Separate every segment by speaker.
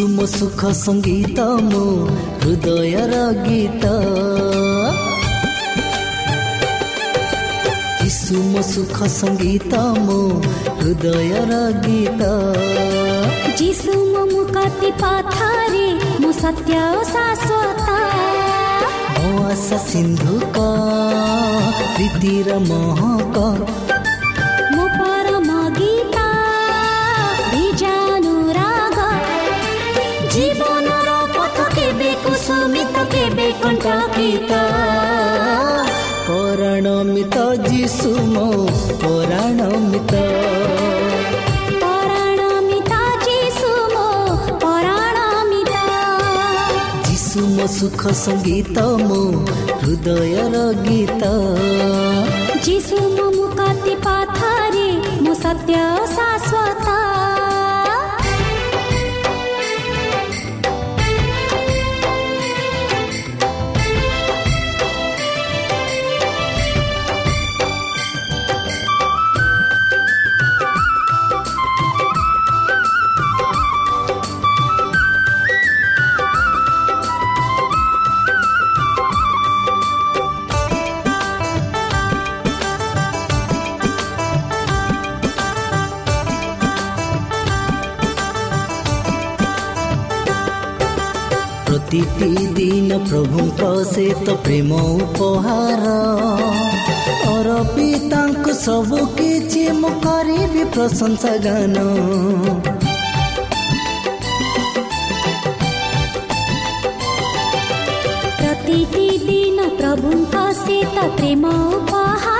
Speaker 1: सुम सुख सङ्गीत
Speaker 2: म हृदय र गीत। सुम सुख सङ्गीत
Speaker 1: म हृदय र गीत। जिसु
Speaker 2: मु कति पाथारे म सत्य शाश्वत। आशा सिन्धुका प्रीति र महका
Speaker 1: ପରାଣମିତ ଯିଶୁ ମୋ ପରାଣମିତ
Speaker 2: ପରାଣମିତ ଯିଶୁ ମୋ ପରାଣମିତ
Speaker 1: ଯିଶୁ ମୋ ସୁଖ ସଙ୍ଗୀତ ମୋ ହୃଦୟର ଗୀତ
Speaker 2: ଯିଶୁ ମୋ
Speaker 1: ମୁକାତି ପାଥରେ ମୋ ସତ୍ୟ ପ୍ରେମ ଉପହାର ଅର ପିତାଙ୍କୁ ସବୁ କିଛି ମୁଁ କରିବି ପ୍ରଶଂସା ଗାନ
Speaker 2: ପ୍ରତିଟି ଦିନ ପ୍ରଭୁଙ୍କ ସହିତ ପ୍ରେମ ଉପହାର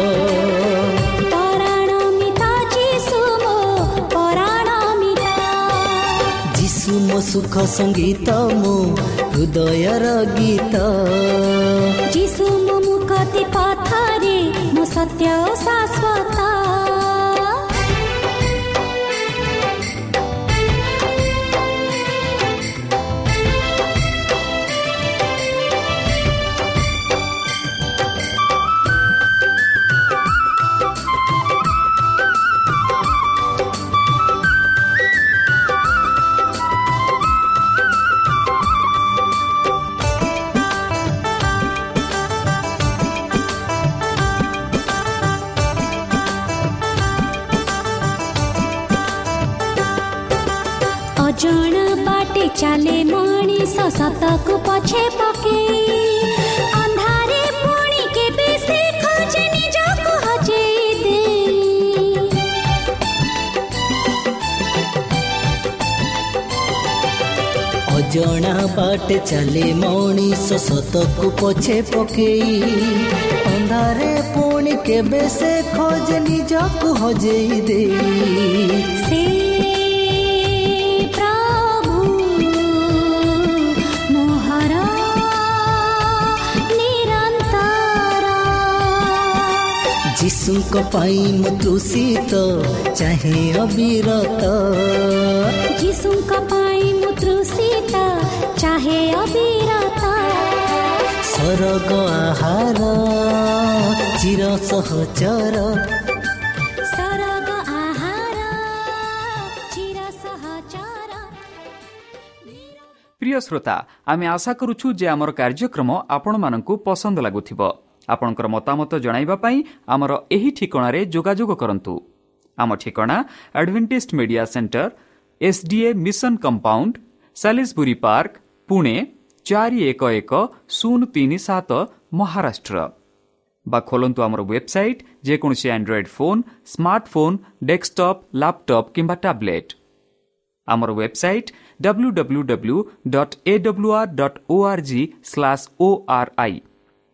Speaker 1: ସୁଖ ସଙ୍ଗୀତ ମୋ ହୃଦୟର ଗୀତ।
Speaker 2: ଯିଶୁ ମୋ ମୁକତି ପଥରେ ମୋ ସତ୍ୟ ଅଜଣା ବାଟେ ଚାଲେ ମଣିଷ ସତକୁ ପଛେ ପକେଇ ଅନ୍ଧାରେ ପୁଣି କେବେ ସେ ଖୋଜେ ନିଜକୁ ହଜେଇ ଦେ
Speaker 1: ଅଜଣା ବାଟେ ଚାଲେ ମଣିଷ ସତକୁ ପଛେ ପକେଇ ଅନ୍ଧାରେ ପୁଣି କେବେ ସେ ଖୋଜେ ନିଜକୁ ହଜେଇ ଦେ
Speaker 2: ସେ
Speaker 1: ଯୀଶୁଙ୍କ ପାଇଁ ମୁଁ ତୃଷିତ ଚାହେଁ ଅବିରତ
Speaker 2: ଯୀଶୁଙ୍କ ପାଇଁ ମୁଁ ତୃଷିତ ଚାହେଁ ଅବିରତ
Speaker 1: ସ୍ୱର୍ଗ ଆହାର ଚିର ସହଚର
Speaker 3: প্রিয় শ্রোতা আমি আশা করুছু যে আমার কার্যক্রম আপনার পসন্দ লাগুব ଆପଣଙ୍କର ମତାମତ ଜଣାଇବା ପାଇଁ ଆମର ଏହି ଠିକଣାରେ ଯୋଗାଯୋଗ କରନ୍ତୁ। ଆମ ଠିକଣା Adventist media centre S D A mission compound Salisbury park Pune ଚାରି ଏକ ଏକ ଶୂନ ତିନି ସାତ ମହାରାଷ୍ଟ୍ର। ବା ଖୋଲନ୍ତୁ ଆମର ୱେବସାଇଟ୍ ଯେକୌଣସି Android phone smartphone desktop laptop କିମ୍ବା ଟ୍ୟାବ୍ଲେଟ୍ ଆମର website W W W dot A A W R dot O O R G slash O R I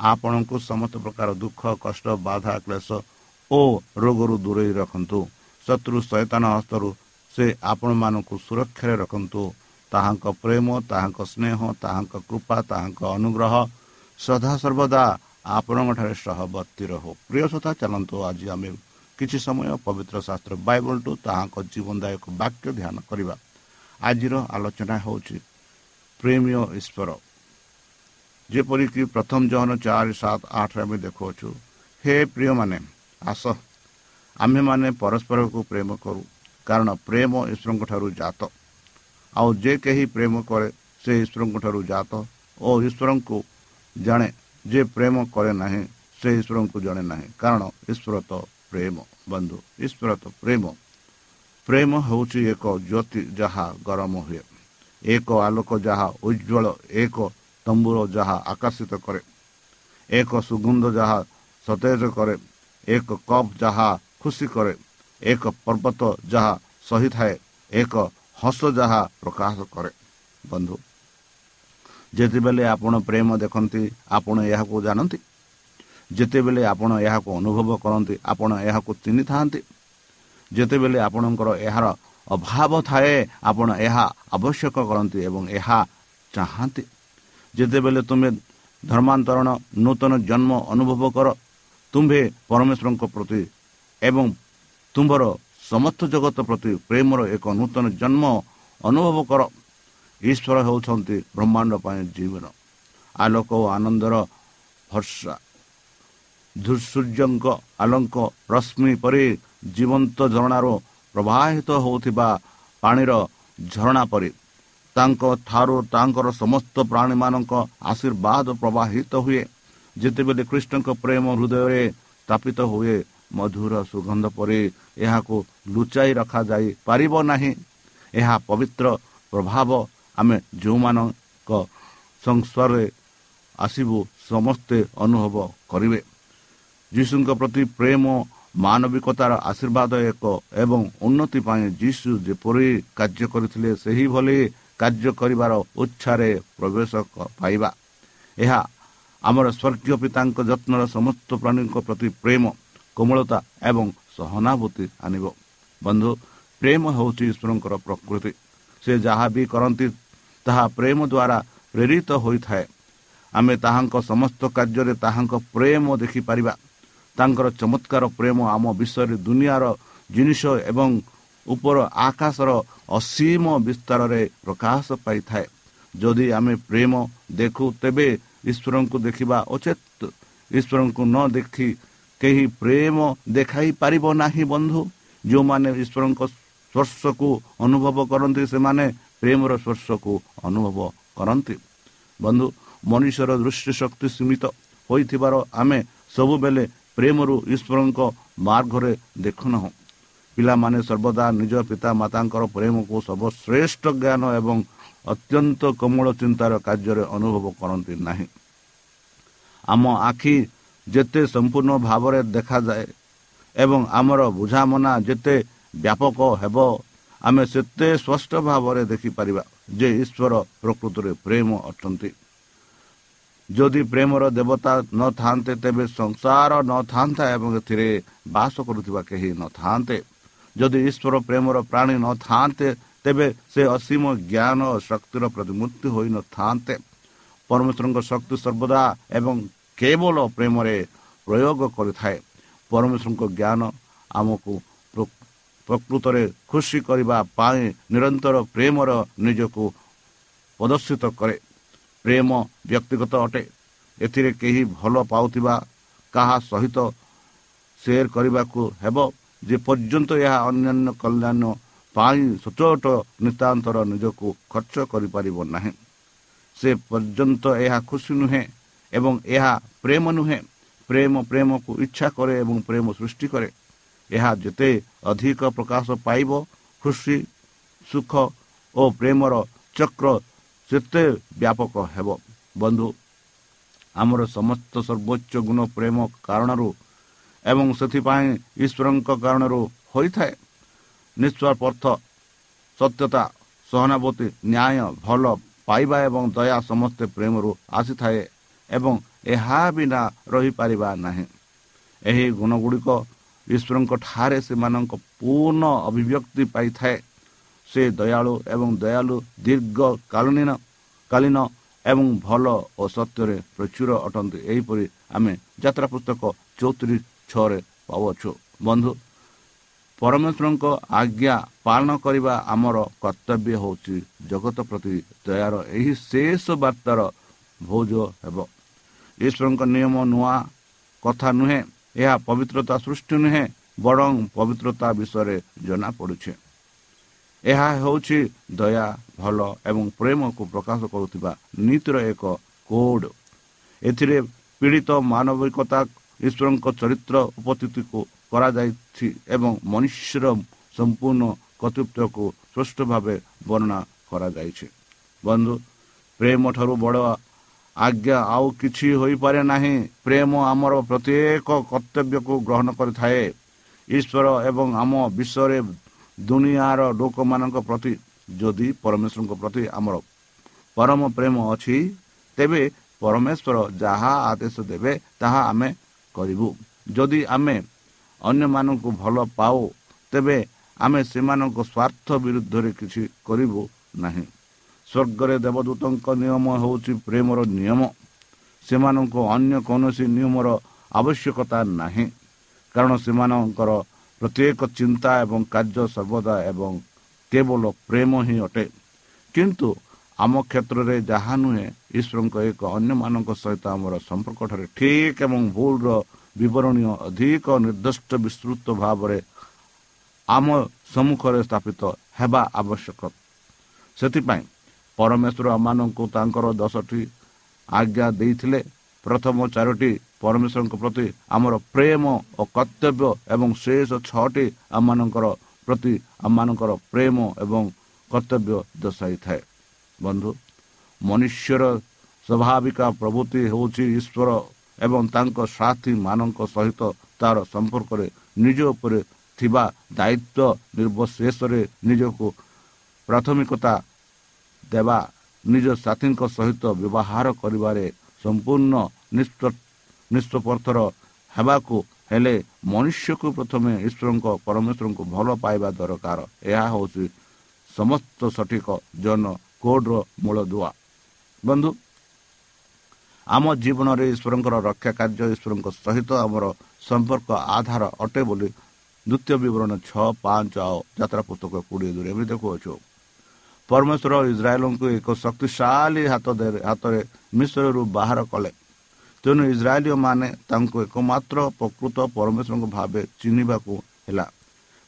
Speaker 4: ଆପଣଙ୍କୁ ସମସ୍ତ ପ୍ରକାର ଦୁଃଖ କଷ୍ଟ ବାଧା କ୍ଲେଶ ଓ ରୋଗରୁ ଦୂରେଇ ରଖନ୍ତୁ। ଶତ୍ରୁ ସୈତାନ ହସ୍ତରୁ ସେ ଆପଣମାନଙ୍କୁ ସୁରକ୍ଷାରେ ରଖନ୍ତୁ। ତାହାଙ୍କ ପ୍ରେମ ତାହାଙ୍କ ସ୍ନେହ ତାହାଙ୍କ କୃପା ତାହାଙ୍କ ଅନୁଗ୍ରହ ସଦାସର୍ବଦା ଆପଣଙ୍କଠାରେ ସହବର୍ତ୍ତୀ ରହୁ। ପ୍ରିୟ ସତା ଚାଲନ୍ତୁ ଆଜି ଆମେ କିଛି ସମୟ ପବିତ୍ର ଶାସ୍ତ୍ର ବାଇବଲଠୁ ତାହାଙ୍କ ଜୀବନଦାୟକ ବାକ୍ୟ ଧ୍ୟାନ କରିବା। ଆଜିର ଆଲୋଚନା ହେଉଛି ପ୍ରେମୀୟ ଈଶ୍ୱର। ଯେପରିକି ପ୍ରଥମ ଜହନ ଚାରି ସାତ ଆଠରେ ଆମେ ଦେଖୁଅଛୁ ହେ ପ୍ରିୟମାନେ ଆସ। ଆମ୍ଭେମାନେ ପରସ୍ପରକୁ ପ୍ରେମ କରୁ କାରଣ ପ୍ରେମ ଈଶ୍ୱରଙ୍କ ଠାରୁ ଜାତ। ଆଉ ଯେ କେହି ପ୍ରେମ କରେ ସେ ଈଶ୍ୱରଙ୍କ ଠାରୁ ଜାତ ଓ ଈଶ୍ୱରଙ୍କୁ ଜାଣେ। ଯେ ପ୍ରେମ କରେ ନାହିଁ ସେ ଈଶ୍ୱରଙ୍କୁ ଜଣେ ନାହିଁ କାରଣ ଈଶ୍ୱର ତ ପ୍ରେମ ବନ୍ଧୁ ଈଶ୍ୱର ତ ପ୍ରେମ। ପ୍ରେମ ହେଉଛି ଏକ ଜ୍ୟୋତି ଯାହା ଗରମ ହୁଏ ଏକ ଆଲୋକ ଯାହା ଉଜ୍ଜଳ ଏକ ତମ୍ବୁର ଯାହା ଆକର୍ଷିତ କରେ। ଏକ ସୁଗନ୍ଧ ଯାହା ସତେଜ କରେ। ଏକ କପ୍ ଯାହା ଖୁସି କରେ। ଏକ ପର୍ବତ ଯାହା ସହିଥାଏ ଏକ ହସ ଯାହା ପ୍ରକାଶ କରେ। ବନ୍ଧୁ ଯେତେବେଳେ ଆପଣ ପ୍ରେମ ଦେଖନ୍ତି ଆପଣ ଏହାକୁ ଜାଣନ୍ତି। ଯେତେବେଳେ ଆପଣ ଏହାକୁ ଅନୁଭବ କରନ୍ତି ଆପଣ ଏହାକୁ ଚିହ୍ନିଥାନ୍ତି। ଯେତେବେଳେ ଆପଣଙ୍କର ଏହାର ଅଭାବ ଥାଏ ଆପଣ ଏହା ଆବଶ୍ୟକ କରନ୍ତି ଏବଂ ଏହା ଚାହାନ୍ତି। ଯେତେବେଳେ ତୁମେ ଧର୍ମାନ୍ତରଣ ନୂତନ ଜନ୍ମ ଅନୁଭବ କର ତୁମ୍ଭେ ପରମେଶ୍ୱରଙ୍କ ପ୍ରତି ଏବଂ ତୁମ୍ଭର ସମସ୍ତ ଜଗତ ପ୍ରତି ପ୍ରେମର ଏକ ନୂତନ ଜନ୍ମ ଅନୁଭବ କର। ଈଶ୍ୱର ହେଉଛନ୍ତି ବ୍ରହ୍ମାଣ୍ଡ ପାଇଁ ଜୀବନ। ଆଲୋକ ଓ ଆନନ୍ଦର ଭର୍ଷା। ସୂର୍ଯ୍ୟଙ୍କ ଆଲୋକ ରଶ୍ମି ପରି ଜୀବନ୍ତ ଝରଣାରୁ ପ୍ରବାହିତ ହେଉଥିବା ପାଣିର ଝରଣା ପରି ତାଙ୍କ ଠାରୁ ତାଙ୍କର ସମସ୍ତ ପ୍ରାଣୀମାନଙ୍କ ଆଶୀର୍ବାଦ ପ୍ରବାହିତ ହୁଏ। ଯେତେବେଳେ କୃଷ୍ଣଙ୍କ ପ୍ରେମ ହୃଦୟରେ ସ୍ଥାପିତ ହୁଏ ମଧୁର ସୁଗନ୍ଧ ପରି ଏହାକୁ ଲୁଚାଇ ରଖାଯାଇ ପାରିବ ନାହିଁ। ଏହା ପବିତ୍ର ପ୍ରଭାବ ଆମେ ଯେଉଁମାନଙ୍କ ସଂସ୍ପର୍ଶରେ ଆସିବୁ ସମସ୍ତେ ଅନୁଭବ କରିବେ। ଯୀଶୁଙ୍କ ପ୍ରତି ପ୍ରେମ ମାନବିକତାର ଆଶୀର୍ବାଦ ଏକ ଏବଂ ଉନ୍ନତି ପାଇଁ ଯୀଶୁ ଯେପରି କାର୍ଯ୍ୟ କରିଥିଲେ ସେହିଭଳି କାର୍ଯ୍ୟ କରିବାର ଉଚ୍ଛାରେ ପ୍ରବେଶ ପାଇବା। ଏହା ଆମର ସ୍ୱର୍ଗୀୟ ପିତାଙ୍କ ଯତ୍ନର ସମସ୍ତ ପ୍ରାଣୀଙ୍କ ପ୍ରତି ପ୍ରେମ କୋମଳତା ଏବଂ ସହାନୁଭୂତି ଆଣିବ। ବନ୍ଧୁ ପ୍ରେମ ହେଉଛି ଈଶ୍ୱରଙ୍କର ପ୍ରକୃତି। ସେ ଯାହା ବି କରନ୍ତି ତାହା ପ୍ରେମ ଦ୍ୱାରା ପ୍ରେରିତ ହୋଇଥାଏ। ଆମେ ତାହାଙ୍କ ସମସ୍ତ କାର୍ଯ୍ୟରେ ତାହାଙ୍କ ପ୍ରେମ ଦେଖିପାରିବା। ତାଙ୍କର ଚମତ୍କାର ପ୍ରେମ ଆମ ବିଷୟରେ ଦୁନିଆର ଜିନିଷ ଏବଂ ଉପର ଆକାଶର ଅସୀମ ବିସ୍ତାରରେ ପ୍ରକାଶ ପାଇଥାଏ। ଯଦି ଆମେ ପ୍ରେମ ଦେଖୁ ତେବେ ଈଶ୍ୱରଙ୍କୁ ଦେଖିବା ଉଚିତ ଈଶ୍ୱରଙ୍କୁ ନ ଦେଖି କେହି ପ୍ରେମ ଦେଖାଇ ପାରିବ ନାହିଁ ବନ୍ଧୁ। ଯେଉଁମାନେ ଈଶ୍ୱରଙ୍କ ସ୍ପର୍ଶକୁ ଅନୁଭବ କରନ୍ତି ସେମାନେ ପ୍ରେମର ସ୍ପର୍ଶକୁ ଅନୁଭବ କରନ୍ତି। ବନ୍ଧୁ ମଣିଷର ଦୃଷ୍ଟି ଶକ୍ତି ସୀମିତ ହୋଇଥିବାର ଆମେ ସବୁବେଳେ ପ୍ରେମରୁ ଈଶ୍ୱରଙ୍କ ମାର୍ଗରେ ଦେଖୁନାହୁଁ। ପିଲାମାନେ ସର୍ବଦା ନିଜ ପିତା ମାତାଙ୍କର ପ୍ରେମକୁ ସର୍ବଶ୍ରେଷ୍ଠ ଜ୍ଞାନ ଏବଂ ଅତ୍ୟନ୍ତ କୋମଳ ଚିନ୍ତାର କାର୍ଯ୍ୟରେ ଅନୁଭବ କରନ୍ତି ନାହିଁ। ଆମ ଆଖି ଯେତେ ସମ୍ପୂର୍ଣ୍ଣ ଭାବରେ ଦେଖାଯାଏ ଏବଂ ଆମର ବୁଝାମଣା ଯେତେ ବ୍ୟାପକ ହେବ ଆମେ ସେତେ ସ୍ପଷ୍ଟ ଭାବରେ ଦେଖିପାରିବା ଯେ ଈଶ୍ୱର ପ୍ରକୃତରେ ପ୍ରେମ ଅଟନ୍ତି। ଯଦି ପ୍ରେମର ଦେବତା ନଥାନ୍ତେ ତେବେ ସଂସାର ନଥାନ୍ତା ଏବଂ ଏଥିରେ ବାସ କରୁଥିବା କେହି ନଥାନ୍ତେ। ଯଦି ଈଶ୍ୱର ପ୍ରେମର ପ୍ରାଣୀ ନଥାନ୍ତେ ତେବେ ସେ ଅସୀମ ଜ୍ଞାନ ଓ ଶକ୍ତିର ପ୍ରତିମୂର୍ତ୍ତି ହୋଇନଥାନ୍ତେ ପରମେଶ୍ୱରଙ୍କ ଶକ୍ତି ସର୍ବଦା ଏବଂ କେବଳ ପ୍ରେମରେ ପ୍ରୟୋଗ କରିଥାଏ। ପରମେଶ୍ୱରଙ୍କ ଜ୍ଞାନ ଆମକୁ ପ୍ରକୃତରେ ଖୁସି କରିବା ପାଇଁ ନିରନ୍ତର ପ୍ରେମର ନିଜକୁ ପ୍ରଦର୍ଶିତ କରେ। ପ୍ରେମ ବ୍ୟକ୍ତିଗତ ଅଟେ। ଏଥିରେ କେହି ଭଲ ପାଉଥିବା କାହା ସହିତ ସେୟାର କରିବାକୁ ହେବ? ଯେ ପର୍ଯ୍ୟନ୍ତ ଏହା ଅନ୍ୟାନ୍ୟ କଲ୍ୟାଣ ପାଇଁ ସଚୋଟ ନିତାନ୍ତର ନିଜକୁ ଖର୍ଚ୍ଚ କରିପାରିବ ନାହିଁ। ସେ ପର୍ଯ୍ୟନ୍ତ ଏହା ଖୁସି ନୁହେଁ ଏବଂ ଏହା ପ୍ରେମ ନୁହେଁ। ପ୍ରେମ ପ୍ରେମକୁ ଇଚ୍ଛା କରେ ଏବଂ ପ୍ରେମ ସୃଷ୍ଟି କରେ। ଏହା ଯେତେ ଅଧିକ ପ୍ରକାଶ ପାଇବ ଖୁସି ସୁଖ ଓ ପ୍ରେମର ଚକ୍ର ସେତେ ବ୍ୟାପକ ହେବ। ବନ୍ଧୁ ଆମର ସମସ୍ତ ସର୍ବୋଚ୍ଚ ଗୁଣ ପ୍ରେମ କାରଣରୁ ଏବଂ ସେଥିପାଇଁ ଈଶ୍ୱରଙ୍କ କାରଣରୁ ହୋଇଥାଏ। ନିଷ୍ପର୍ଥ ସତ୍ୟତା ସହାନୁଭୂତି ନ୍ୟାୟ ଭଲ ପାଇବା ଏବଂ ଦୟା ସମସ୍ତେ ପ୍ରେମରୁ ଆସିଥାଏ ଏବଂ ଏହା ବିନା ରହିପାରିବା ନାହିଁ। ଏହି ଗୁଣଗୁଡ଼ିକ ଈଶ୍ୱରଙ୍କ ଠାରେ ସେମାନଙ୍କ ପୂର୍ଣ୍ଣ ଅଭିବ୍ୟକ୍ତି ପାଇଥାଏ। ସେ ଦୟାଳୁ ଏବଂ ଦୟାଳୁ ଦୀର୍ଘ କାଳୀନ କାଳୀନ ଏବଂ ଭଲ ଓ ସତ୍ୟରେ ପ୍ରଚୁର ଅଟନ୍ତି। ଏହିପରି ଆମେ ଯାତ୍ରା ପୁସ୍ତକ ଚଉତିରିଶ ଛଅରେ ପାଉଅଛୁ ବନ୍ଧୁ ପରମେଶ୍ୱରଙ୍କ ଆଜ୍ଞା ପାଳନ କରିବା ଆମର କର୍ତ୍ତବ୍ୟ ହେଉଛି ଜଗତ ପ୍ରତି ଦୟାର ଏହି ଶେଷ ବାର୍ତ୍ତାର ଭୋଜ ହେବ। ଈଶ୍ୱରଙ୍କ ନିୟମ ନୂଆ କଥା ନୁହେଁ ଏହା ପବିତ୍ରତା ସୃଷ୍ଟି ନୁହେଁ ବରଂ ପବିତ୍ରତା ବିଷୟରେ ଜଣାପଡ଼ୁଛି ଏହା ହେଉଛି ଦୟା ଭଲ ଏବଂ ପ୍ରେମକୁ ପ୍ରକାଶ କରୁଥିବା ନୀତିର ଏକ କୋଡ୍। ଏଥିରେ ପୀଡ଼ିତ ମାନବିକତା ଈଶ୍ୱରଙ୍କ ଚରିତ୍ର ଉପସ୍ଥିତିକୁ କରାଯାଇଛି ଏବଂ ମନୁଷ୍ୟର ସମ୍ପୂର୍ଣ୍ଣ କର୍ତ୍ତୃତ୍ୱକୁ ସ୍ପଷ୍ଟ ଭାବେ ବର୍ଣ୍ଣନା କରାଯାଇଛି। ବନ୍ଧୁ ପ୍ରେମ ଠାରୁ ବଡ଼ ଆଜ୍ଞା ଆଉ କିଛି ହୋଇପାରେ ନାହିଁ। ପ୍ରେମ ଆମର ପ୍ରତ୍ୟେକ କର୍ତ୍ତବ୍ୟକୁ ଗ୍ରହଣ କରିଥାଏ। ଈଶ୍ୱର ଏବଂ ଆମ ବିଶ୍ୱରେ ଦୁନିଆର ଲୋକମାନଙ୍କ ପ୍ରତି ଯଦି ପରମେଶ୍ୱରଙ୍କ ପ୍ରତି ଆମର ପରମ ପ୍ରେମ ଅଛି ତେବେ ପରମେଶ୍ୱର ଯାହା ଆଦେଶ ଦେବେ ତାହା ଆମେ କରିବୁ। ଯଦି ଆମେ ଅନ୍ୟମାନଙ୍କୁ ଭଲ ପାଉ ତେବେ ଆମେ ସେମାନଙ୍କ ସ୍ୱାର୍ଥ ବିରୁଦ୍ଧରେ କିଛି କରିବୁ ନାହିଁ। ସ୍ୱର୍ଗରେ ଦେବଦୂତଙ୍କ ନିୟମ ହେଉଛି ପ୍ରେମର ନିୟମ। ସେମାନଙ୍କୁ ଅନ୍ୟ କୌଣସି ନିୟମର ଆବଶ୍ୟକତା ନାହିଁ। କାରଣ ସେମାନଙ୍କର ପ୍ରତ୍ୟେକ ଚିନ୍ତା ଏବଂ କାର୍ଯ୍ୟ ସର୍ବଦା ଏବଂ କେବଳ ପ୍ରେମ ହିଁ ଅଟେ। କିନ୍ତୁ ଆମ କ୍ଷେତ୍ରରେ ଯାହା ନୁହେଁ ଈଶ୍ୱରଙ୍କ ଏକ ଅନ୍ୟମାନଙ୍କ ସହିତ ଆମର ସମ୍ପର୍କଠାରେ ଠିକ୍ ଏବଂ ଭୁଲର ବିବରଣୀ ଅଧିକ ନିର୍ଦ୍ଦିଷ୍ଟ ବିସ୍ତୃତ ଭାବରେ ଆମ ସମ୍ମୁଖରେ ସ୍ଥାପିତ ହେବା ଆବଶ୍ୟକ। ସେଥିପାଇଁ ପରମେଶ୍ୱର ଆମମାନଙ୍କୁ ତାଙ୍କର ଦଶଟି ଆଜ୍ଞା ଦେଇଥିଲେ। ପ୍ରଥମ ଚାରୋଟି ପରମେଶ୍ୱରଙ୍କ ପ୍ରତି ଆମର ପ୍ରେମ ଓ କର୍ତ୍ତବ୍ୟ ଏବଂ ଶେଷ ଛଅଟି ଆମମାନଙ୍କର ପ୍ରତି ଆମମାନଙ୍କର ପ୍ରେମ ଏବଂ କର୍ତ୍ତବ୍ୟ ଦର୍ଶାଇଥାଏ। ବନ୍ଧୁ। ମନୁଷ୍ୟର ସ୍ୱାଭାବିକ ପ୍ରଭୃତି ହେଉଛି ଈଶ୍ୱର ଏବଂ ତାଙ୍କ ସାଥୀମାନଙ୍କ ସହିତ ତାର ସମ୍ପର୍କରେ ନିଜ ଉପରେ ଥିବା ଦାୟିତ୍ୱ ନିର୍ବିଶେଷରେ ନିଜକୁ ପ୍ରାଥମିକତା ଦେବା ନିଜ ସାଥୀଙ୍କ ସହିତ ବ୍ୟବହାର କରିବାରେ ସମ୍ପୂର୍ଣ୍ଣ ନିଷ୍ପଥର ହେବାକୁ ହେଲେ ମନୁଷ୍ୟକୁ ପ୍ରଥମେ ଈଶ୍ୱରଙ୍କ ପରମେଶ୍ୱରଙ୍କୁ ଭଲ ପାଇବା ଦରକାର। ଏହା ହେଉଛି ସମସ୍ତ ସଠିକ ଜନ କୋଡ୍ର ମୂଳ ଦୁଆ। ବନ୍ଧୁ ଆମ ଜୀବନରେ ଈଶ୍ୱରଙ୍କର ରକ୍ଷା କାର୍ଯ୍ୟ ଈଶ୍ୱରଙ୍କ ସହିତ ଆମର ସମ୍ପର୍କ ଆଧାର ଅଟେ ବୋଲି ଦ୍ୱିତୀୟ ବିବରଣୀ ଛଅ ପାଞ୍ଚ ଆଉ ଯାତ୍ରା ପୁସ୍ତକ କୋଡ଼ିଏ ଦୂରେ ଆମେ ଦେଖୁଅଛୁ ପରମେଶ୍ୱର ଇସ୍ରାଏଲଙ୍କୁ ଏକ ଶକ୍ତିଶାଳୀ ହାତ ହାତରେ ମିଶ୍ରରୁ ବାହାର କଲେ। ତେଣୁ ଇସ୍ରାଏଲୀୟମାନେ ତାଙ୍କୁ ଏକମାତ୍ର ପ୍ରକୃତ ପରମେଶ୍ୱରଙ୍କ ଭାବେ ଚିହ୍ନିବାକୁ ହେଲା।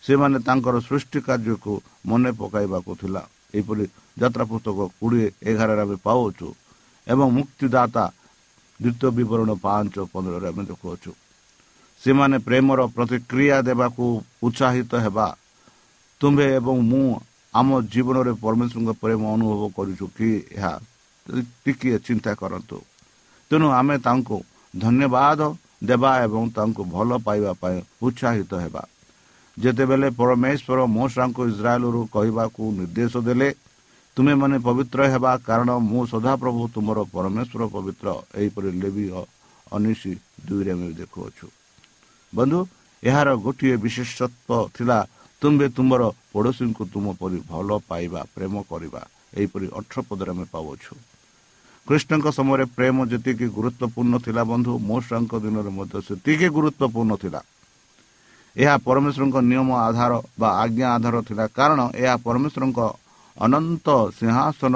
Speaker 4: ସେମାନେ ତାଙ୍କର ସୃଷ୍ଟି କାର୍ଯ୍ୟକୁ ମନେ ପକାଇବାକୁ ଥିଲା। ଏହିପରି ଯାତ୍ରା ପୁସ୍ତକ କୋଡ଼ିଏ ଏଗାରରେ ଆମେ ପାଉଛୁ ଏବଂ ମୁକ୍ତିଦାତା ଦ୍ୱିତୀୟ ବିବରଣ ପାଞ୍ଚ ପନ୍ଦରରେ ଆମେ ଦେଖୁଅଛୁ ସେମାନେ ପ୍ରେମର ପ୍ରତିକ୍ରିୟା ଦେବାକୁ ଉତ୍ସାହିତ ହେବା ତୁମ୍ଭେ ଏବଂ ମୁଁ ଆମ ଜୀବନରେ ପରମେଶ୍ୱରଙ୍କ ପ୍ରେମ ଅନୁଭବ କରୁଛୁ କି ଏହା ଟିକିଏ ଚିନ୍ତା କରନ୍ତୁ। ତେଣୁ ଆମେ ତାଙ୍କୁ ଧନ୍ୟବାଦ ଦେବା ଏବଂ ତାଙ୍କୁ ଭଲ ପାଇବା ପାଇଁ ଉତ୍ସାହିତ ହେବା। ଯେତେବେଳେ ପରମେଶ୍ୱର ମୋଷାଙ୍କୁ ଇସ୍ରାଏଲରୁ କହିବାକୁ ନିର୍ଦ୍ଦେଶ ଦେଲେ ତୁମେମାନେ ପବିତ୍ର ହେବା କାରଣ ମୁଁ ସଦାପ୍ରଭୁ ତୁମର ପରମେଶ୍ୱର ପବିତ୍ର। ଏହିପରି ଲେବି ଅନିଶି ଦୁଇରେ ଆମେ ଦେଖୁଅଛୁ। ବନ୍ଧୁ ଏହାର ଗୋଟିଏ ବିଶେଷତ୍ୱ ଥିଲା ତୁମ୍ଭେ ତୁମର ପଡ଼ୋଶୀଙ୍କୁ ତୁମ ପରି ଭଲ ପାଇବା ପ୍ରେମ କରିବା। ଏହିପରି ଅଠର ପଦରେ ଆମେ ପାଉଛୁ କୃଷ୍ଣଙ୍କ ସମୟରେ ପ୍ରେମ ଯେତିକି ଗୁରୁତ୍ୱପୂର୍ଣ୍ଣ ଥିଲା ବନ୍ଧୁ ମୋଷାଙ୍କ ଦିନରେ ମଧ୍ୟ ସେତିକି ଗୁରୁତ୍ୱପୂର୍ଣ୍ଣ ଥିଲା। ଏହା ପରମେଶ୍ୱରଙ୍କ ନିୟମ ଆଧାର ବା ଆଜ୍ଞା ଆଧାର ଥିଲା। କାରଣ ଏହା ପରମେଶ୍ୱରଙ୍କ ଅନନ୍ତ ସିଂହାସନ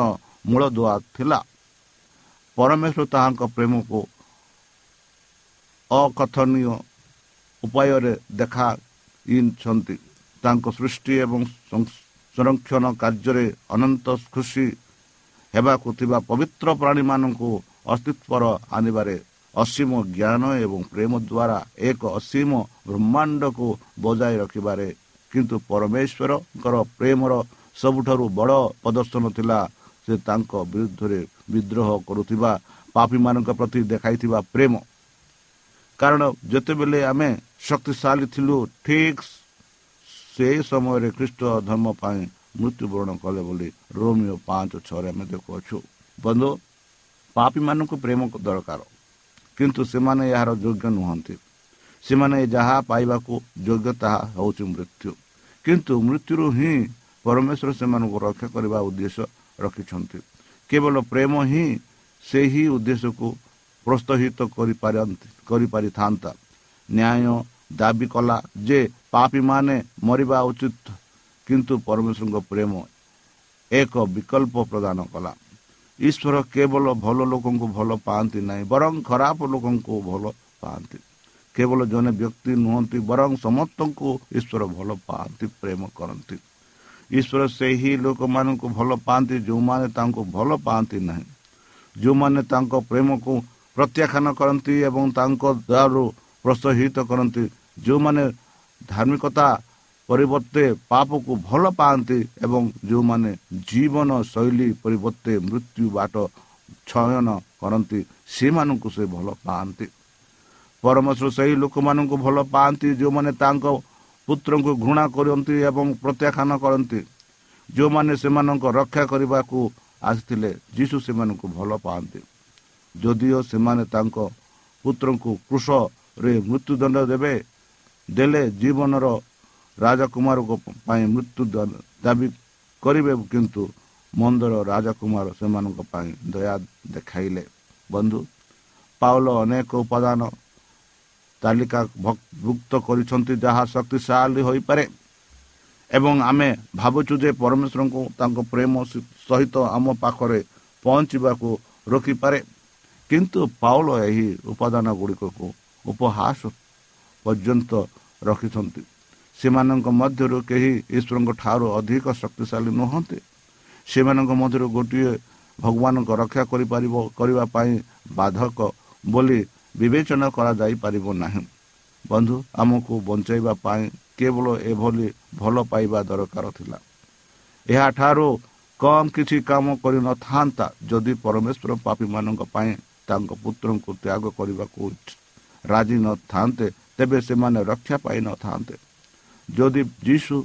Speaker 4: ମୂଳଦୁଆ ଥିଲା. ପରମେଶ୍ୱର ତାହାଙ୍କ ପ୍ରେମକୁ ଅକଥନୀୟ ଉପାୟରେ ଦେଖାଇଛନ୍ତି ତାଙ୍କ ସୃଷ୍ଟି ଏବଂ ସଂରକ୍ଷଣ କାର୍ଯ୍ୟରେ ଅନନ୍ତ ଖୁସି ହେବାକୁ ଥିବା ପବିତ୍ର ପ୍ରାଣୀମାନଙ୍କୁ ଅସ୍ତିତ୍ୱର ଆଣିବାରେ ଅସୀମ ଜ୍ଞାନ ଏବଂ ପ୍ରେମ ଦ୍ୱାରା ଏକ ଅସୀମ ବ୍ରହ୍ମାଣ୍ଡକୁ ବଜାୟ ରଖିବାରେ କିନ୍ତୁ ପରମେଶ୍ୱରଙ୍କର ପ୍ରେମର ସବୁଠାରୁ ବଡ଼ ପ୍ରଦର୍ଶନ ଥିଲା ସେ ତାଙ୍କ ବିରୁଦ୍ଧରେ ବିଦ୍ରୋହ କରୁଥିବା ପାପୀମାନଙ୍କ ପ୍ରତି ଦେଖାଇଥିବା ପ୍ରେମ। କାରଣ ଯେତେବେଳେ ଆମେ ଶକ୍ତିଶାଳୀ ଥିଲୁ ଠିକ୍ ସେହି ସମୟରେ ଖ୍ରୀଷ୍ଟ ଧର୍ମ ପାଇଁ ମୃତ୍ୟୁବରଣ କଲେ ବୋଲି ରୋମିଓ ପାଞ୍ଚ ଛଅରେ ଆମେ ଦେଖୁଅଛୁ। ବନ୍ଧୁ ପାପୀମାନଙ୍କୁ ପ୍ରେମ ଦରକାର କିନ୍ତୁ ସେମାନେ ଏହାର ଯୋଗ୍ୟ ନୁହନ୍ତି। ସେମାନେ ଯାହା ପାଇବାକୁ ଯୋଗ୍ୟ ତାହା ହେଉଛି ମୃତ୍ୟୁ। କିନ୍ତୁ ମୃତ୍ୟୁରୁ ହିଁ ପରମେଶ୍ୱର ସେମାନଙ୍କୁ ରକ୍ଷା କରିବା ଉଦ୍ଦେଶ୍ୟ ରଖିଛନ୍ତି। କେବଳ ପ୍ରେମ ହିଁ ସେହି ଉଦ୍ଦେଶ୍ୟକୁ ପ୍ରୋତ୍ସାହିତ କରିପାରନ୍ତି କରିପାରିଥାନ୍ତା। ନ୍ୟାୟ ଦାବି କଲା ଯେ ପାପୀମାନେ ମରିବା ଉଚିତ କିନ୍ତୁ ପରମେଶ୍ୱରଙ୍କ ପ୍ରେମ ଏକ ବିକଳ୍ପ ପ୍ରଦାନ କଲା। ଈଶ୍ୱର କେବଳ ଭଲ ଲୋକଙ୍କୁ ଭଲ ପାଆନ୍ତି ନାହିଁ ବରଂ ଖରାପ ଲୋକଙ୍କୁ ଭଲ ପାଆନ୍ତି। କେବଳ ଜଣେ ବ୍ୟକ୍ତି ନୁହନ୍ତି ବରଂ ସମସ୍ତଙ୍କୁ ଈଶ୍ୱର ଭଲ ପାଆନ୍ତି ପ୍ରେମ କରନ୍ତି। ଈଶ୍ୱର ସେହି ଲୋକମାନଙ୍କୁ ଭଲ ପାଆନ୍ତି ଯେଉଁମାନେ ତାଙ୍କୁ ଭଲ ପାଆନ୍ତି ନାହିଁ। ଯେଉଁମାନେ ତାଙ୍କ ପ୍ରେମକୁ ପ୍ରତ୍ୟାଖ୍ୟାନ କରନ୍ତି ଏବଂ ତାଙ୍କ ଦ୍ୱାରୁ ପ୍ରୋତ୍ସାହିତ କରନ୍ତି ଯେଉଁମାନେ ଧାର୍ମିକତା ପରିବର୍ତ୍ତେ ପାପକୁ ଭଲ ପାଆନ୍ତି ଏବଂ ଯେଉଁମାନେ ଜୀବନ ଶୈଳୀ ପରିବର୍ତ୍ତେ ମୃତ୍ୟୁ ବାଟ ଛୟନ କରନ୍ତି ସେମାନଙ୍କୁ ସେ ଭଲ ପାଆନ୍ତି। ପରମେଶ୍ୱର ସେହି ଲୋକମାନଙ୍କୁ ଭଲ ପାଆନ୍ତି ଯେଉଁମାନେ ତାଙ୍କ ପୁତ୍ରଙ୍କୁ ଘୃଣା କରନ୍ତି ଏବଂ ପ୍ରତ୍ୟାଖ୍ୟାନ କରନ୍ତି। ଯେଉଁମାନେ ସେମାନଙ୍କ ରକ୍ଷା କରିବାକୁ ଆସିଥିଲେ ଯୀଶୁ ସେମାନଙ୍କୁ ଭଲ ପାଆନ୍ତି। ଯଦିଓ ସେମାନେ ତାଙ୍କ ପୁତ୍ରଙ୍କୁ କୃଷରେ ମୃତ୍ୟୁଦଣ୍ଡ ଦେବେ ଦେଲେ ଜୀବନର ରାଜକୁମାରଙ୍କ ପାଇଁ ମୃତ୍ୟୁ ଦାବି କରିବେ କିନ୍ତୁ ମନ୍ଦର ରାଜକୁମାର ସେମାନଙ୍କ ପାଇଁ ଦୟା ଦେଖାଇଲେ। ବନ୍ଧୁ ପାଉଲ ଅନେକ ଉପାଦାନ ତାଲିକା ଭୁକ୍ତ କରିଛନ୍ତି ଯାହା ଶକ୍ତିଶାଳୀ ହୋଇପାରେ। ଏବଂ ଆମେ ଭାବୁଛୁ ଯେ ପରମେଶ୍ୱରଙ୍କୁ ତାଙ୍କ ପ୍ରେମ ସହିତ ଆମ ପାଖରେ ପହଞ୍ଚିବାକୁ ରୋକିପାରେ। କିନ୍ତୁ ପାଉଲ ଏହି ଉପାଦାନ ଗୁଡ଼ିକକୁ ଉପହାସ ପର୍ଯ୍ୟନ୍ତ ରଖିଛନ୍ତି। ସେମାନଙ୍କ ମଧ୍ୟରୁ କେହି ଈଶ୍ୱରଙ୍କ ଠାରୁ ଅଧିକ ଶକ୍ତିଶାଳୀ ନୁହନ୍ତି। ସେମାନଙ୍କ ମଧ୍ୟରୁ ଗୋଟିଏ ଭଗବାନଙ୍କ ରକ୍ଷା କରିପାରିବ କରିବା ପାଇଁ ବାଧକ ବୋଲି ବିବେଚନା କରାଯାଇପାରିବ ନାହିଁ ବନ୍ଧୁ ଆମକୁ ବଞ୍ଚାଇବା ପାଇଁ କେବଳ ଏଭଳି ଭଲ ପାଇବା ଦରକାର ଥିଲା। ଏହାଠାରୁ କମ୍ କିଛି କାମ କରିନଥାନ୍ତା ଯଦି ପରମେଶ୍ୱର ପାପୀମାନଙ୍କ ପାଇଁ ତାଙ୍କ ପୁତ୍ରଙ୍କୁ ତ୍ୟାଗ କରିବାକୁ ରାଜି ନଥାନ୍ତେ ତେବେ ସେମାନେ ରକ୍ଷା ପାଇନଥାନ୍ତେ ଯଦି ଯୀଶୁ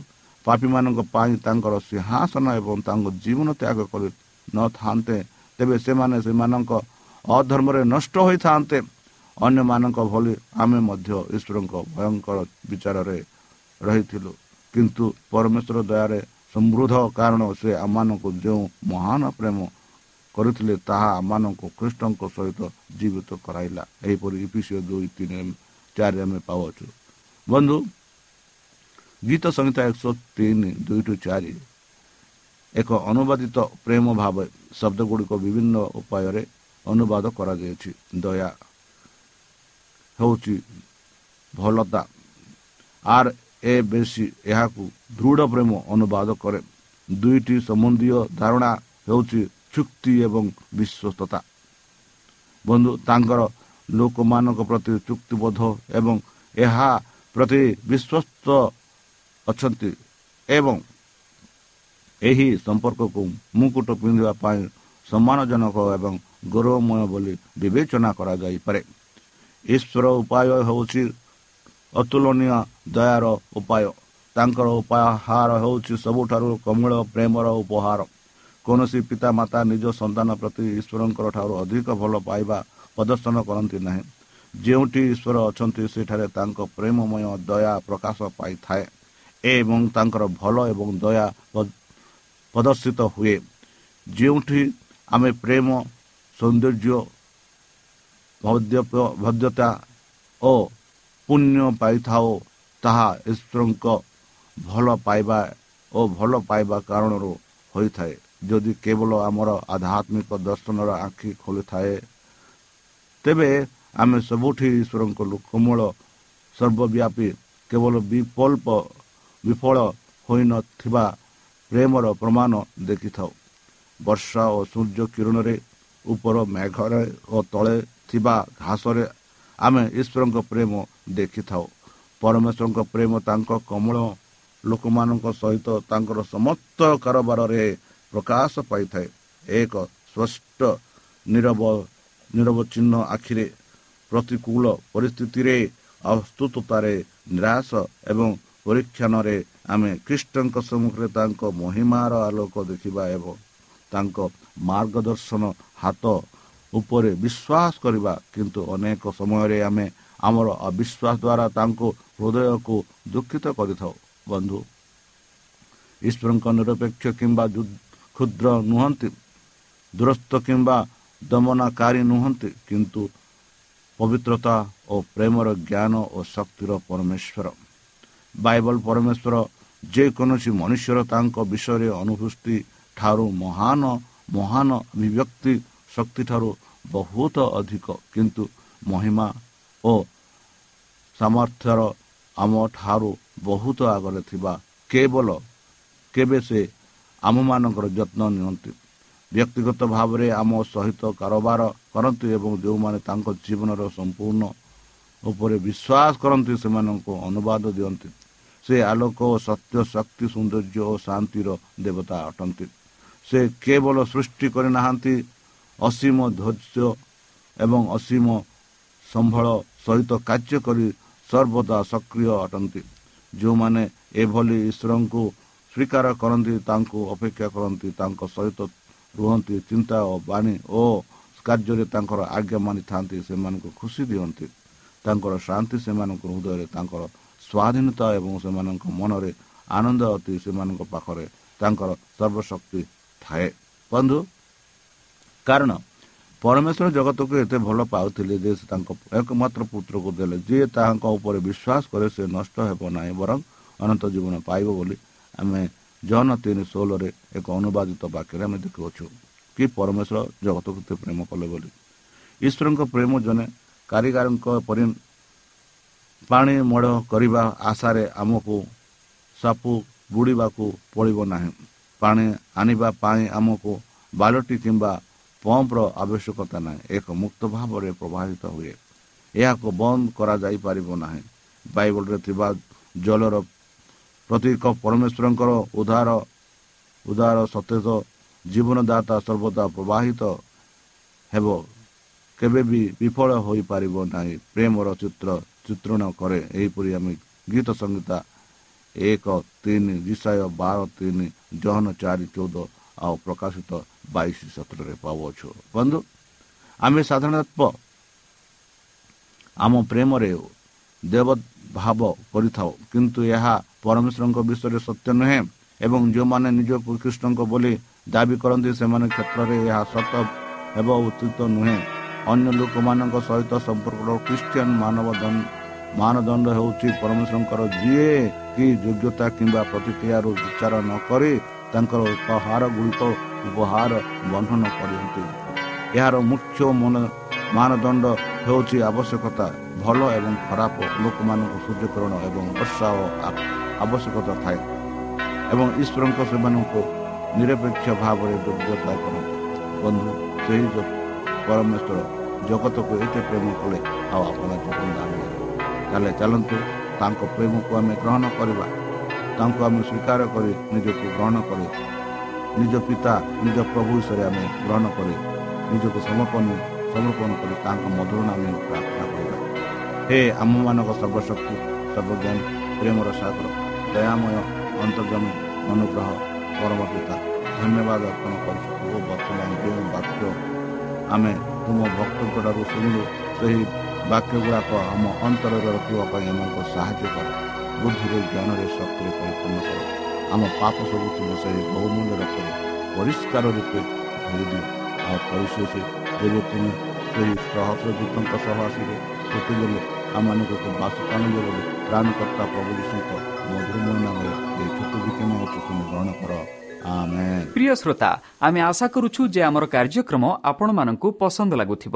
Speaker 4: ପାପୀମାନଙ୍କ ପାଇଁ ତାଙ୍କର ସିଂହାସନ ଏବଂ ତାଙ୍କ ଜୀବନ ତ୍ୟାଗ କରି ନଥାନ୍ତେ ତେବେ ସେମାନେ ସେମାନଙ୍କ ଅଧର୍ମରେ ନଷ୍ଟ ହୋଇଥାନ୍ତେ। ଅନ୍ୟମାନଙ୍କ ଭଳି ଆମେ ମଧ୍ୟ ଈଶ୍ୱରଙ୍କ ଭୟଙ୍କର ବିଚାରରେ ରହିଥିଲୁ। କିନ୍ତୁ ପରମେଶ୍ୱର ଦୟାରେ ସମୃଦ୍ଧ କାରଣ ସେ ଆମମାନଙ୍କୁ ଯେଉଁ ମହାନ ପ୍ରେମ କରିଥିଲେ ତାହା ଆମମାନଙ୍କୁ ଖ୍ରୀଷ୍ଟଙ୍କ ସହିତ ଜୀବିତ କରାଇଲା। ଏହିପରି ଇପିସିଓ ଦୁଇ ତିନି ଚାରି ଆମେ ପାଉଛୁ ବନ୍ଧୁ ଗୀତ ସଂହିତା ଏକଶହ ତିନି ଦୁଇ ଟୁ ଚାରି ଏକ ଅନୁବାଦିତ ପ୍ରେମ ଭାବେ ଶବ୍ଦ ଗୁଡ଼ିକ ବିଭିନ୍ନ ଉପାୟରେ ଅନୁବାଦ କରାଯାଇଛି। ଦୟା ହେଉଛି ଭଲତା। ଆର୍ ଏ ବେଶୀ ଏହାକୁ ଦୃଢ଼ ପ୍ରେମ ଅନୁବାଦ କରେ। ଦୁଇଟି ସମ୍ବନ୍ଧୀୟ ଧାରଣା ହେଉଛି ଚୁକ୍ତି ଏବଂ ବିଶ୍ୱସ୍ତତା। ବନ୍ଧୁ ତାଙ୍କର ଲୋକମାନଙ୍କ ପ୍ରତି ଚୁକ୍ତିବଦ୍ଧ ଏବଂ ଏହା ପ୍ରତି ବିଶ୍ୱସ୍ତ ଅଛନ୍ତି ଏବଂ ଏହି ସମ୍ପର୍କକୁ ମୁକୁଟ ପିନ୍ଧିବା ପାଇଁ ସମ୍ମାନଜନକ ଏବଂ ଗୌରବମୟ ବୋଲି ବିବେଚନା କରାଯାଇପାରେ। ଈଶ୍ୱର ଉପାୟ ହେଉଛି ଅତୁଳନୀୟ ଦୟାର ଉପାୟ। ତାଙ୍କର ଉପହାର ହେଉଛି ସବୁଠାରୁ କମଳ ପ୍ରେମର ଉପହାର। କୌଣସି ପିତାମାତା ନିଜ ସନ୍ତାନ ପ୍ରତି ଈଶ୍ୱରଙ୍କର ଠାରୁ ଅଧିକ ଭଲ ପାଇବା ପ୍ରଦର୍ଶନ କରନ୍ତି ନାହିଁ। ଯେଉଁଠି ଈଶ୍ୱର ଅଛନ୍ତି ସେଠାରେ ତାଙ୍କ ପ୍ରେମମୟ ଦୟା ପ୍ରକାଶ ପାଇଥାଏ ଏବଂ ତାଙ୍କର ଭଲ ଏବଂ ଦୟା ପ୍ରଦର୍ଶିତ ହୁଏ। ଯେଉଁଠି ଆମେ ପ୍ରେମ ସୌନ୍ଦର୍ଯ୍ୟ ଭଦ୍ରତା ଓ ପୁଣ୍ୟ ପାଇଥାଉ ତାହା ଈଶ୍ୱରଙ୍କ ଭଲ ପାଇବା ଓ ଭଲ ପାଇବା କାରଣରୁ ହୋଇଥାଏ। ଯଦି କେବଳ ଆମର ଆଧ୍ୟାତ୍ମିକ ଦର୍ଶନର ଆଖି ଖୋଲିଥାଏ ତେବେ ଆମେ ସବୁଠି ଈଶ୍ୱରଙ୍କ ଲୋକମୂଳ ସର୍ବବ୍ୟାପୀ କେବଳ ବିକଳ୍ପ ବିଫଳ ହୋଇନଥିବା ପ୍ରେମର ପ୍ରମାଣ ଦେଖିଥାଉ। ବର୍ଷା ଓ ସୂର୍ଯ୍ୟ କିରଣରେ ଉପର ମେଘରେ ଓ ତଳେ ଥିବା ଘାସରେ ଆମେ ଈଶ୍ୱରଙ୍କ ପ୍ରେମ ଦେଖିଥାଉ। ପରମେଶ୍ୱରଙ୍କ ପ୍ରେମ ତାଙ୍କ କମଳ ଲୋକମାନଙ୍କ ସହିତ ତାଙ୍କର ସମସ୍ତ କାରବାରରେ ପ୍ରକାଶ ପାଇଥାଏ। ଏକ ସ୍ପଷ୍ଟ ନିରବ ନିରବଚ୍ଛିନ୍ନ ଆଖିରେ ପ୍ରତିକୂଳ ପରିସ୍ଥିତିରେ ଅସ୍ତୁତାରେ ନିରାଶ ଏବଂ ପରୀକ୍ଷାନରେ ଆମେ ଖ୍ରୀଷ୍ଟଙ୍କ ସମ୍ମୁଖରେ ତାଙ୍କ ମହିମାର ଆଲୋକ ଦେଖିବା ଏବଂ ତାଙ୍କ ମାର୍ଗଦର୍ଶନ ହାତ ଉପରେ ବିଶ୍ୱାସ କରିବା କିନ୍ତୁ ଅନେକ ସମୟରେ ଆମେ ଆମର ଅବିଶ୍ୱାସ ଦ୍ୱାରା ତାଙ୍କୁ ହୃଦୟକୁ ଦୁଃଖିତ କରିଥାଉ। ବନ୍ଧୁ ଈଶ୍ୱରଙ୍କ ନିରପେକ୍ଷ କିମ୍ବା କ୍ଷୁଦ୍ର ନୁହନ୍ତି ଦୂରସ୍ଥ କିମ୍ବା ଦମନକାରୀ ନୁହନ୍ତି କିନ୍ତୁ ପବିତ୍ରତା ଓ ପ୍ରେମର ଜ୍ଞାନ ଓ ଶକ୍ତିର ପରମେଶ୍ୱର। ବାଇବଲ ପରମେଶ୍ୱର ଯେକୌଣସି ମନୁଷ୍ୟର ତାଙ୍କ ବିଷୟରେ ଅନୁଭୂତି ଠାରୁ ମହାନ ମହାନ ଅଭିବ୍ୟକ୍ତି ଶକ୍ତିଠାରୁ ବହୁତ ଅଧିକ କିନ୍ତୁ ମହିମା ଓ ସାମର୍ଥ୍ୟର ଆମଠାରୁ ବହୁତ ଆଗରେ ଥିବା କେବଳ କେବେ ସେ ଆମମାନଙ୍କର ଯତ୍ନ ନିଅନ୍ତି ବ୍ୟକ୍ତିଗତ ଭାବରେ ଆମ ସହିତ କାରବାର କରନ୍ତି ଏବଂ ଯେଉଁମାନେ ତାଙ୍କ ଜୀବନର ସମ୍ପୂର୍ଣ୍ଣ ଉପରେ ବିଶ୍ୱାସ କରନ୍ତି ସେମାନଙ୍କୁ ଅନୁବାଦ ଦିଅନ୍ତି ସେ ଆଲୋକ ଓ ସତ୍ୟ ଶକ୍ତି ସୌନ୍ଦର୍ଯ୍ୟ ଓ ଶାନ୍ତିର ଦେବତା ଅଟନ୍ତି ସେ କେବଳ ସୃଷ୍ଟି କରିନାହାନ୍ତି ଅସୀମ ଧୈର୍ଯ୍ୟ ଏବଂ ଅସୀମ ସମ୍ବଳ ସହିତ କାର୍ଯ୍ୟ କରି ସର୍ବଦା ସକ୍ରିୟ ଅଟନ୍ତି। ଯେଉଁମାନେ ଏଭଳି ଈଶ୍ୱରଙ୍କୁ ସ୍ୱୀକାର କରନ୍ତି ତାଙ୍କୁ ଅପେକ୍ଷା କରନ୍ତି ତାଙ୍କ ସହିତ ରୁହନ୍ତି ଚିନ୍ତା ଓ ବାଣୀ ଓ କାର୍ଯ୍ୟରେ ତାଙ୍କର ଆଜ୍ଞା ମାନିଥାନ୍ତି ସେମାନଙ୍କୁ ଖୁସି ଦିଅନ୍ତି। ତାଙ୍କର ଶାନ୍ତି ସେମାନଙ୍କ ହୃଦୟରେ ତାଙ୍କର ସ୍ୱାଧୀନତା ଏବଂ ସେମାନଙ୍କ ମନରେ ଆନନ୍ଦ ଅତି ସେମାନଙ୍କ ପାଖରେ ତାଙ୍କର ସର୍ବଶକ୍ତି ଥାଏ। ବନ୍ଧୁ କାରଣ ପରମେଶ୍ୱର ଜଗତକୁ ଏତେ ଭଲ ପାଉଥିଲେ ଯେ ସେ ତାଙ୍କ ଏକମାତ୍ର ପୁତ୍ରକୁ ଦେଲେ। ଯିଏ ତାହାଙ୍କ ଉପରେ ବିଶ୍ୱାସ କରେ ସେ ନଷ୍ଟ ହେବ ନାହିଁ ବରଂ ଅନନ୍ତ ଜୀବନ ପାଇବ ବୋଲି ଆମେ ଜନ ତିନି ଷୋହଳରେ ଏକ ଅନୁବାଦିତ ବାକ୍ୟରେ ଆମେ ଦେଖୁଅଛୁ। କି ପରମେଶ୍ୱର ଜଗତକୁ ଏତେ ପ୍ରେମ କଲେ ବୋଲି। ଈଶ୍ୱରଙ୍କ ପ୍ରେମ ଜଣେ କାରିଗରଙ୍କ ପରି ପାଣି ମଡ଼ କରିବା ଆଶାରେ ଆମକୁ ସାପୁ ବୁଡ଼ିବାକୁ ପଡ଼ିବ ନାହିଁ। ପାଣି ଆଣିବା ପାଇଁ ଆମକୁ ବାଲଟି କିମ୍ବା ପମ୍ପର ଆବଶ୍ୟକତା ନାହିଁ। ଏକ ମୁକ୍ତ ଭାବରେ ପ୍ରବାହିତ ହୁଏ। ଏହାକୁ ବନ୍ଦ କରାଯାଇପାରିବ ନାହିଁ। ବାଇବଲରେ ଥିବା ଜଳର ପ୍ରତୀକ ପରମେଶ୍ୱରଙ୍କର ଉଦ୍ଧାର ଉଦାର ସତେଜ ଜୀବନଦାତା ସର୍ବଦା ପ୍ରବାହିତ ହେବ। କେବେ ବି ବିଫଳ ହୋଇପାରିବ ନାହିଁ। ପ୍ରେମର ଚିତ୍ର ଚିତ୍ରଣ କରେ। ଏହିପରି ଆମେ ଗୀତ ସଂହିତା ଏକ ତିନି ବିଷୟ ବାର ତିନି ଜହନ ଚାରି ଚଉଦ ଆଉ ପ୍ରକାଶିତ ବାଇଶ ସତରରେ ପାଉଅଛୁ। ବନ୍ଧୁ ଆମେ ସାଧାରଣତଃ ଆମ ପ୍ରେମରେ ଦେବ ଭାବ କରିଥାଉ କିନ୍ତୁ ଏହା ପରମେଶ୍ୱରଙ୍କ ବିଷୟରେ ସତ୍ୟ ନୁହେଁ ଏବଂ ଯେଉଁମାନେ ନିଜକୁ କୃଷ୍ଣଙ୍କ ବୋଲି ଦାବି କରନ୍ତି ସେମାନେ କ୍ଷେତ୍ରରେ ଏହା ସତ ହେବ ଉଚିତ ନୁହେଁ। ଅନ୍ୟ ଲୋକମାନଙ୍କ ସହିତ ସମ୍ପର୍କର ଖ୍ରୀଷ୍ଟିଆନ ମାନବ ମାନଦଣ୍ଡ ହେଉଛି ପରମେଶ୍ୱରଙ୍କର ଯିଏ କି ଯୋଗ୍ୟତା କିମ୍ବା ପ୍ରତିକ୍ରିୟାରୁ ବିଚାର ନ କରି ତାଙ୍କର ଉପହାର ଗୁଡ଼ିକ ଉପହାର ବର୍ଣ୍ଣନ କରନ୍ତି ଏହାର ମୁଖ୍ୟ ମନ ମାନଦଣ୍ଡ ହେଉଛି ଆବଶ୍ୟକତା ଭଲ ଏବଂ ଖରାପ ଲୋକମାନଙ୍କୁ ସୂର୍ଯ୍ୟକରଣ ଏବଂ ବର୍ଷା ଓ ଆବଶ୍ୟକତା ଥାଏ ଏବଂ ଈଶ୍ୱରଙ୍କ ସେମାନଙ୍କୁ ନିରପେକ୍ଷ ଭାବରେ ଯୋଗ୍ୟତା କରନ୍ତି। ବନ୍ଧୁ ସେହି ପରମେଶ୍ୱର ଜଗତକୁ ଏତେ ପ୍ରେମ କଲେ ଆଉ ଆପଣ ଜୀବନ ଆଣିଲେ। ତାହେଲେ ଚାଲନ୍ତୁ ତାଙ୍କ ପ୍ରେମକୁ ଆମେ ଗ୍ରହଣ କରିବା। ତାଙ୍କୁ ଆମେ ସ୍ୱୀକାର କରି ନିଜକୁ ଗ୍ରହଣ କରି। ନିଜ ପିତା ନିଜ ପ୍ରଭୁ ବିଷୟରେ ଆମେ ଗ୍ରହଣ କରି। ନିଜକୁ ସମର୍ପଣ ସମର୍ପଣ କରି ତାଙ୍କ ମଧୁର ନାମେ ପ୍ରାର୍ଥନା କରିବା। ହେ ଆମମାନଙ୍କ ସର୍ବଶକ୍ତି ସର୍ବଜ୍ଞାନୀ ପ୍ରେମର ସାଗର ଦୟାମୟ ଅନ୍ତର୍ଜମୀ ଅନୁଗ୍ରହ ପରମ ପିତା ଧନ୍ୟବାଦ ଅର୍ପଣ କରୁଛୁ ବର୍ତ୍ତମାନ ଯେଉଁ ବାକ୍ୟ। ଆମେ ତୁମ ଭକ୍ତଙ୍କଠାରୁ ଶୁଣିଲୁ ସେହି ବାକ୍ୟ ଗୁଡ଼ାକ ଆମ ଅନ୍ତରରେ ରଖିବା ପାଇଁ ଆମକୁ ସାହାଯ୍ୟ କର। ବୁଦ୍ଧିରେ ଜ୍ଞାନରେ ଶକ୍ତିରେ ପରିପୂର୍ଣ୍ଣ କର। ଆମ ପାପ ସବୁ ତୁମ ସେହି ବହୁମୂଲ୍ୟ ରଖରେ ପରିଷ୍କାର ରୂପେ ଧରିଦିଅ ଆଉ ପରିଶେଷ ଯେବେ ତୁମେ ସେହି ସହସ୍ର ଦୂତଙ୍କ ସହ ଆସିବେ ସେତେବେଳେ ଆମମାନଙ୍କୁ ଏକ ବାସ ଆଣିବେ ବୋଲି ପ୍ରାଣକର୍ତ୍ତା ପ୍ରଭୁ ଯୀଶୁଙ୍କ ମଧୁରମୟ ନାମରେ ଏହି ଛୋଟ ବିଜ୍ଞାନ ଅଛି ତୁମେ ଗ୍ରହଣ କର।
Speaker 3: ପ୍ରିୟ ଶ୍ରୋତା ଆମେ ଆଶା କରୁଛୁ ଯେ ଆମର କାର୍ଯ୍ୟକ୍ରମ ଆପଣମାନଙ୍କୁ ପସନ୍ଦ ଲାଗୁଥିବ।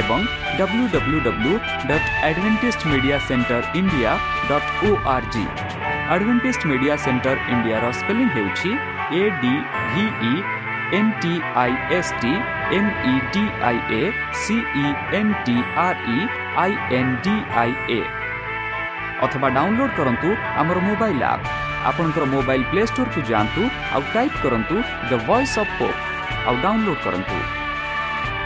Speaker 3: ଏବଂ W W W dot Adventist media centre India dot O R G Adventist media centre ଇଣ୍ଡିଆର ସ୍ପେଲିଂ ହେଉଛି A D V E N T I S T M E D I A C E N T R E I N D I A ଅଥବା download କରନ୍ତୁ ଆମର mobile app ଆପଣଙ୍କର mobile play ଷ୍ଟୋରକୁ ଯାଆନ୍ତୁ ଆଉ type କରନ୍ତୁ the voice of hope ଆଉ download କରନ୍ତୁ